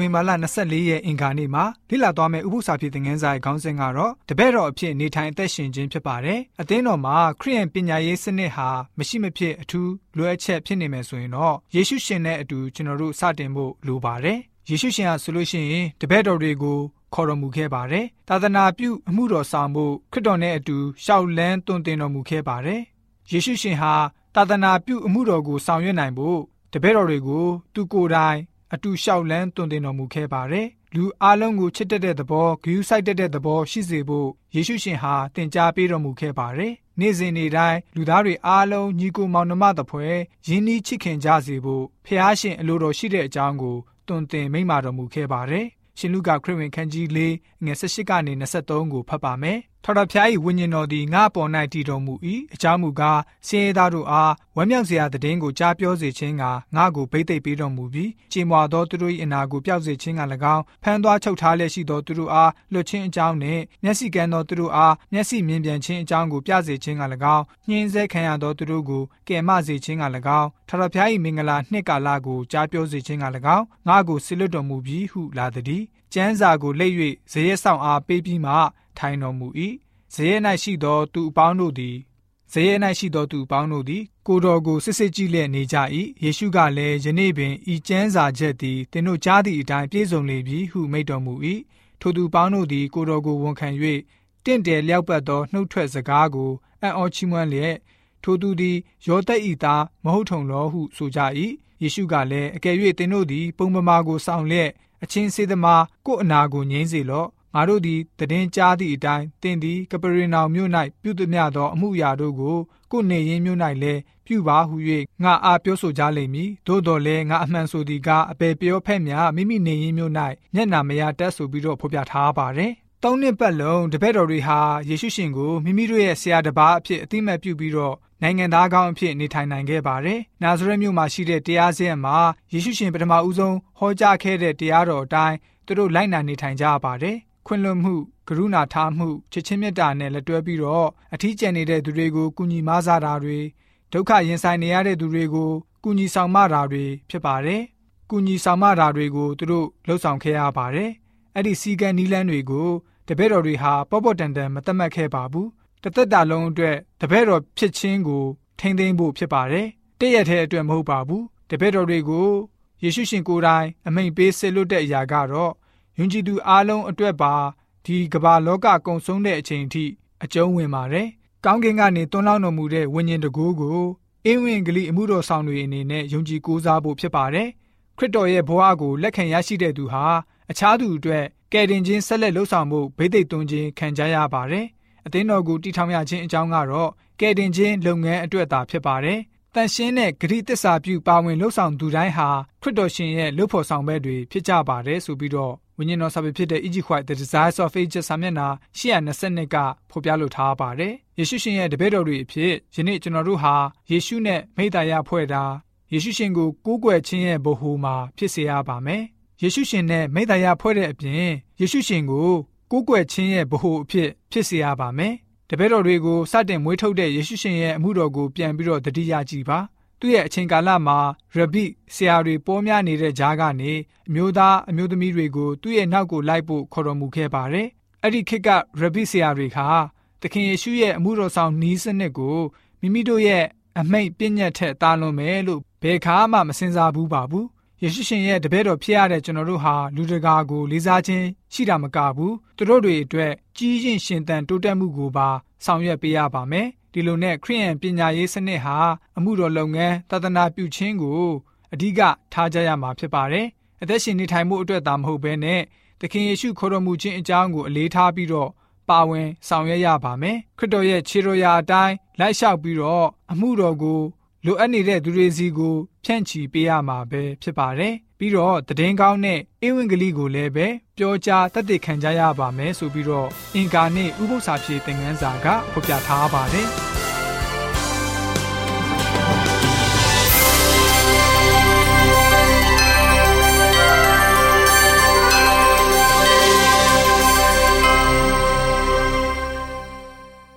ဝင်ဘာလ24ရက်အင်္ဂါနေ့မှာလိလာသွားမယ့်ဥပုသ္စာဖြစ်တဲ့ငန်းစာရဲ့ခေါင်းစဉ်ကတော့တပည့်တော်အဖြစ်နေထိုင်အသက်ရှင်ခြင်းဖြစ်ပါတယ်။အသင်းတော်မှာခရိယန်ပညာရေးစနစ်ဟာမရှိမဖြစ်အထူးလိုအပ်ချက်ဖြစ်နေမယ်ဆိုရင်တော့ယေရှုရှင်နဲ့အတူကျွန်တော်တို့စတင်ဖို့လိုပါတယ်။ယေရှုရှင်ဟာဆိုလို့ရှိရင်တပည့်တော်တွေကိုခေါ်တော်မူခဲ့ပါတယ်။သာသနာပြုအမှုတော်ဆောင်မှုခရစ်တော်နဲ့အတူရှောက်လန်းတွင်တင်တော်မူခဲ့ပါတယ်။ယေရှုရှင်ဟာသာသနာပြုအမှုတော်ကိုဆောင်ရွက်နိုင်ဖို့တပည့်တော်တွေကိုသူကိုယ်တိုင် အတူလျှောက်လန်းတွင်တင်တော်မူခဲ့ပါတယ်။လူအလုံးကိုချစ်တတ်တဲ့သဘောဂရုစိုက်တတ်တဲ့သဘောရှိစေဖို့ယေရှုရှင်ဟာသင်ကြားပေးတော်မူခဲ့ပါတယ်။နေ့စဉ်နေ့တိုင်းလူသားတွေအားလုံးညီကိုမောင်နှမသဖွယ်ယဉ်ဤချစ်ခင်ကြစေဖို့ဖះရှင်အလိုတော်ရှိတဲ့အကြောင်းကိုတွင်တင်မိန့်မာတော်မူခဲ့ပါတယ်။ရှင်လူကခရစ်ဝင်ခန်းကြီး၄ငွေ၁၈ကနေ23ကိုဖတ်ပါမယ်။ ထာဝရဘုရား၏ဝိညာဉ်တော်သည်ငါ့ပေါ်၌တည်တော်မူ၏အကြောင်းမူကားစင်ရသားတို့အားဝမ်းမြောက်စရာတည်င်းကိုကြားပြောစေခြင်းကငါ့ကိုဗိသိက်ပေးတော်မူပြီးကြေမွာသောသူတို့၏အနာကိုပျောက်စေခြင်းက၎င်းဖမ်းသွားချုပ်ထားလျက်ရှိသောသူတို့အားလွတ်ခြင်းအကြောင်းနှင့်မျက်စိကန်းသောသူတို့အားမျက်စိမြင်ပြန်ခြင်းအကြောင်းကိုပြစေခြင်းက၎င်းညှင်းဆဲခံရသောသူတို့ကိုကယ်မစေခြင်းက၎င်းထာဝရဘုရား၏မင်္ဂလာနှစ်ကာလကိုကြားပြောစေခြင်းက၎င်းငါ့ကိုဆိလွတ်တော်မူပြီးဟုလာသည်ကျမ်းစာကိုလက်၍ဇရေဆောင်အားပေးပြီးမှ ထိုင်တော်မူ၏ဇေယျ၌ရှိသောသူအပေါင်းတို့သည်ဇေယျ၌ရှိသောသူအပေါင်းတို့သည်ကိုတော်ကိုစစ်စစ်ကြည့်လျက်နေကြ၏ယေရှုကလည်းယနေ့ပင်ဤကျမ်းစာချက်သည်သင်တို့ကြားသည့်အတိုင်းပြည့်စုံလေပြီဟုမိန့်တော်မူ၏ထိုသူပေါင်းတို့သည်ကိုတော်ကိုဝန်ခံ၍တင့်တယ်လျောက်ပတ်သောနှုတ်ထွက်စကားကိုအံ့ဩချီးမွမ်းလျက်ထိုသူသည်ယောသက်ဤသားမဟုတ်ထုံလောဟုဆိုကြ၏ယေရှုကလည်းအကယ်၍သင်တို့သည် ပုံပမာကိုစောင့်လျက်အချင်းစေသမားကိုအနာကိုငြိမ်းစေလော့ ငါတို့သည်တည်င်းကြားသည့်အတိုင်းသင်သည်ကပရိနောင်မြို့၌ပြုသမျှသောအမှုရာတို့ကိုကိုယ်နေရင်းမြို့၌လည်းပြုပါဟု၍ငါအားပြောဆိုကြလိမ့်မည်သို့တော်လည်းငါအမှန်ဆိုသည်ကအပေပြောဖက်မြမိမိနေရင်းမြို့၌မျက်နာမရတက်ဆိုပြီးတော့ဖော်ပြထားပါတယ်သုံးနှစ်ပတ်လုံးတပည့်တော်တွေဟာယေရှုရှင်ကိုမိမိတို့ရဲ့ဆရာတစ်ပါးအဖြစ်အသိမှတ်ပြုပြီးတော့နိုင်ငံသားကောင်းအဖြစ်နေထိုင်နိုင်ခဲ့ပါတယ်။နာဇရက်မြို့မှာရှိတဲ့တရားစရက်မှာယေရှုရှင်ပထမဦးဆုံးဟောကြားခဲ့တဲ့တရားတော်အတိုင်းသူတို့လိုက်နာနေထိုင်ကြပါတယ်။ ခွင့်လွှတ်မှုကရုဏာထားမှုချစ်ချင်းမေတ္တာနဲ့လက်တွဲပြီးတော့အထီးကျန်နေတဲ့သူတွေကိုကူညီမဆတာတွေဒုက္ခရင်ဆိုင်နေရတဲ့သူတွေကိုကူညီဆောင်မတာတွေဖြစ်ပါတယ်။ကူညီဆောင်မတာတွေကိုသူတို့လှုပ်ဆောင်ခဲ့ရပါတယ်။အဲ့ဒီစီကံနီးလန်းတွေကိုတပည့်တော်တွေဟာပေါ့ပေါ့တန်တန်မတတ်မှတ်ခဲ့ပါဘူး။တသက်တာလုံးအတွက်တပည့်တော်ဖြစ်ခြင်းကိုထိမ့်သိမ်းဖို့ဖြစ်ပါတယ်။တည့်ရက်တဲ့အတွက်မဟုတ်ပါဘူး။တပည့်တော်တွေကိုယေရှုရှင်ကိုယ်တိုင်အမိန်ပေးဆေလွတ်တဲ့အရာကတော့ ယုံကြည်သူအားလုံးအတွက်ပါဒီကမ္ဘာလောကကုံဆုံးတဲ့အချိန်ထိအကျုံးဝင်ပါတယ်။ကောင်းကင်ကနေတွန်းလောင်းတော်မူတဲ့ဝိညာဉ်တကူကိုအင်းဝင်ကလေးအမှုတော်ဆောင်တွေအနေနဲ့ယုံကြည်ကိုးစားဖို့ဖြစ်ပါတယ်။ခရစ်တော်ရဲ့ဘဝကိုလက်ခံရရှိတဲ့သူဟာအခြားသူအတွက်ကယ်တင်ခြင်းဆက်လက်လှုပ်ဆောင်မှုဗိသိက်သွင်းခြင်းခံကြရပါတယ်။အသင်းတော်ကိုတည်ထောင်ရခြင်းအကြောင်းကတော့ကယ်တင်ခြင်းလုပ်ငန်းအတွက်သာဖြစ်ပါတယ်။တန်ရှင်းတဲ့ဂရိတစ္ဆာပြုပါဝင်လှုပ်ဆောင်သူတိုင်းဟာခရစ်တော်ရှင်ရဲ့လှုပ်ဖို့ဆောင်ဘက်တွေဖြစ်ကြပါတယ်ဆိုပြီးတော့ ဝိညာဉ်တော်စာပေဖြစ်တဲ့ Egypt White The Desires of Ages စာမျက်နှာ822ကဖော်ပြလိုထားပါတယ်။ယေရှုရှင်ရဲ့တပည့်တော်တွေအဖြစ်ယနေ့ကျွန်တော်တို့ဟာယေရှုနဲ့မိသားရဖွဲ့တာယေရှုရှင်ကိုကိုးကွယ်ခြင်းရဲ့ဗဟိုမှာဖြစ်စေရပါမယ်။ယေရှုရှင်နဲ့မိသားရဖွဲ့တဲ့အပြင်ယေရှုရှင်ကိုကိုးကွယ်ခြင်းရဲ့ဗဟိုအဖြစ်ဖြစ်စေရပါမယ်။တပည့်တော်တွေကိုစတင်မွေးထုတ်တဲ့ယေရှုရှင်ရဲ့အမှုတော်ကိုပြန်ပြီးတော့တတိယကြည့်ပါ။ သူ့ရဲ့အချိန်ကာလမှာရဘိဆရာတွေပေါများနေတဲ့ကြားကနေအမျိုးသားအမျိုးသမီးတွေကိုသူ့ရဲ့နောက်ကိုလိုက်ဖို့ခေါ်တော်မူခဲ့ပါတယ်။အဲ့ဒီခေတ်ကရဘိဆရာတွေဟာသခင်ယေရှုရဲ့အမှုတော်ဆောင်နီးစနစ်ကိုမိမိတို့ရဲ့အမိတ်ပြည့်ညတ်ထက်တာလွန်မယ်လို့ဘယ်ခါမှမစင်စားဘူးပါဘူး။ယေရှုရှင်ရဲ့တပည့်တော်ဖြစ်ရတဲ့ကျွန်တော်တို့ဟာလူတကာကိုလေးစားခြင်းရှိတာမကဘူး။သူတို့တွေအတွက်ကြီးရင်ရှင်သန်တိုးတက်မှုကိုပါဆောင်ရွက်ပေးရပါမယ်။ ဒီလိုနဲ့ခရိယန်ပညာရေးစနစ်ဟာအမှုတော်လုပ်ငန်းတသနာပြုခြင်းကိုအဓိကထားကြရမှာဖြစ်ပါတယ်။အသက်ရှင်နေထိုင်မှုအတွက်သာမဟုတ်ဘဲနဲ့သခင်ယေရှုခေါ်တော်မူခြင်းအကြောင်းကိုအလေးထားပြီးတော့ပါဝင်ဆောင်ရွက်ရပါမယ်။ခရစ်တော်ရဲ့ခြေတော်ရာအတိုင်းလိုက်လျှောက်ပြီးတော့အမှုတော်ကိုလိုအပ်နေတဲ့သူတွေစီကိုဖြန့်ချီပေးရမှာပဲဖြစ်ပါတယ်။ ပြီးတော့တည်င်းကောင်းနဲ့အင်ဝင်ကလေးကိုလည်းပဲပြောကြားတတ်သိခံကြရပါမယ်ဆိုပြီးတော့အင်ကာနဲ့ဥပု္ပ္ပစာဖြေသင်ခန်းစာကဖော်ပြထားပါတယ်။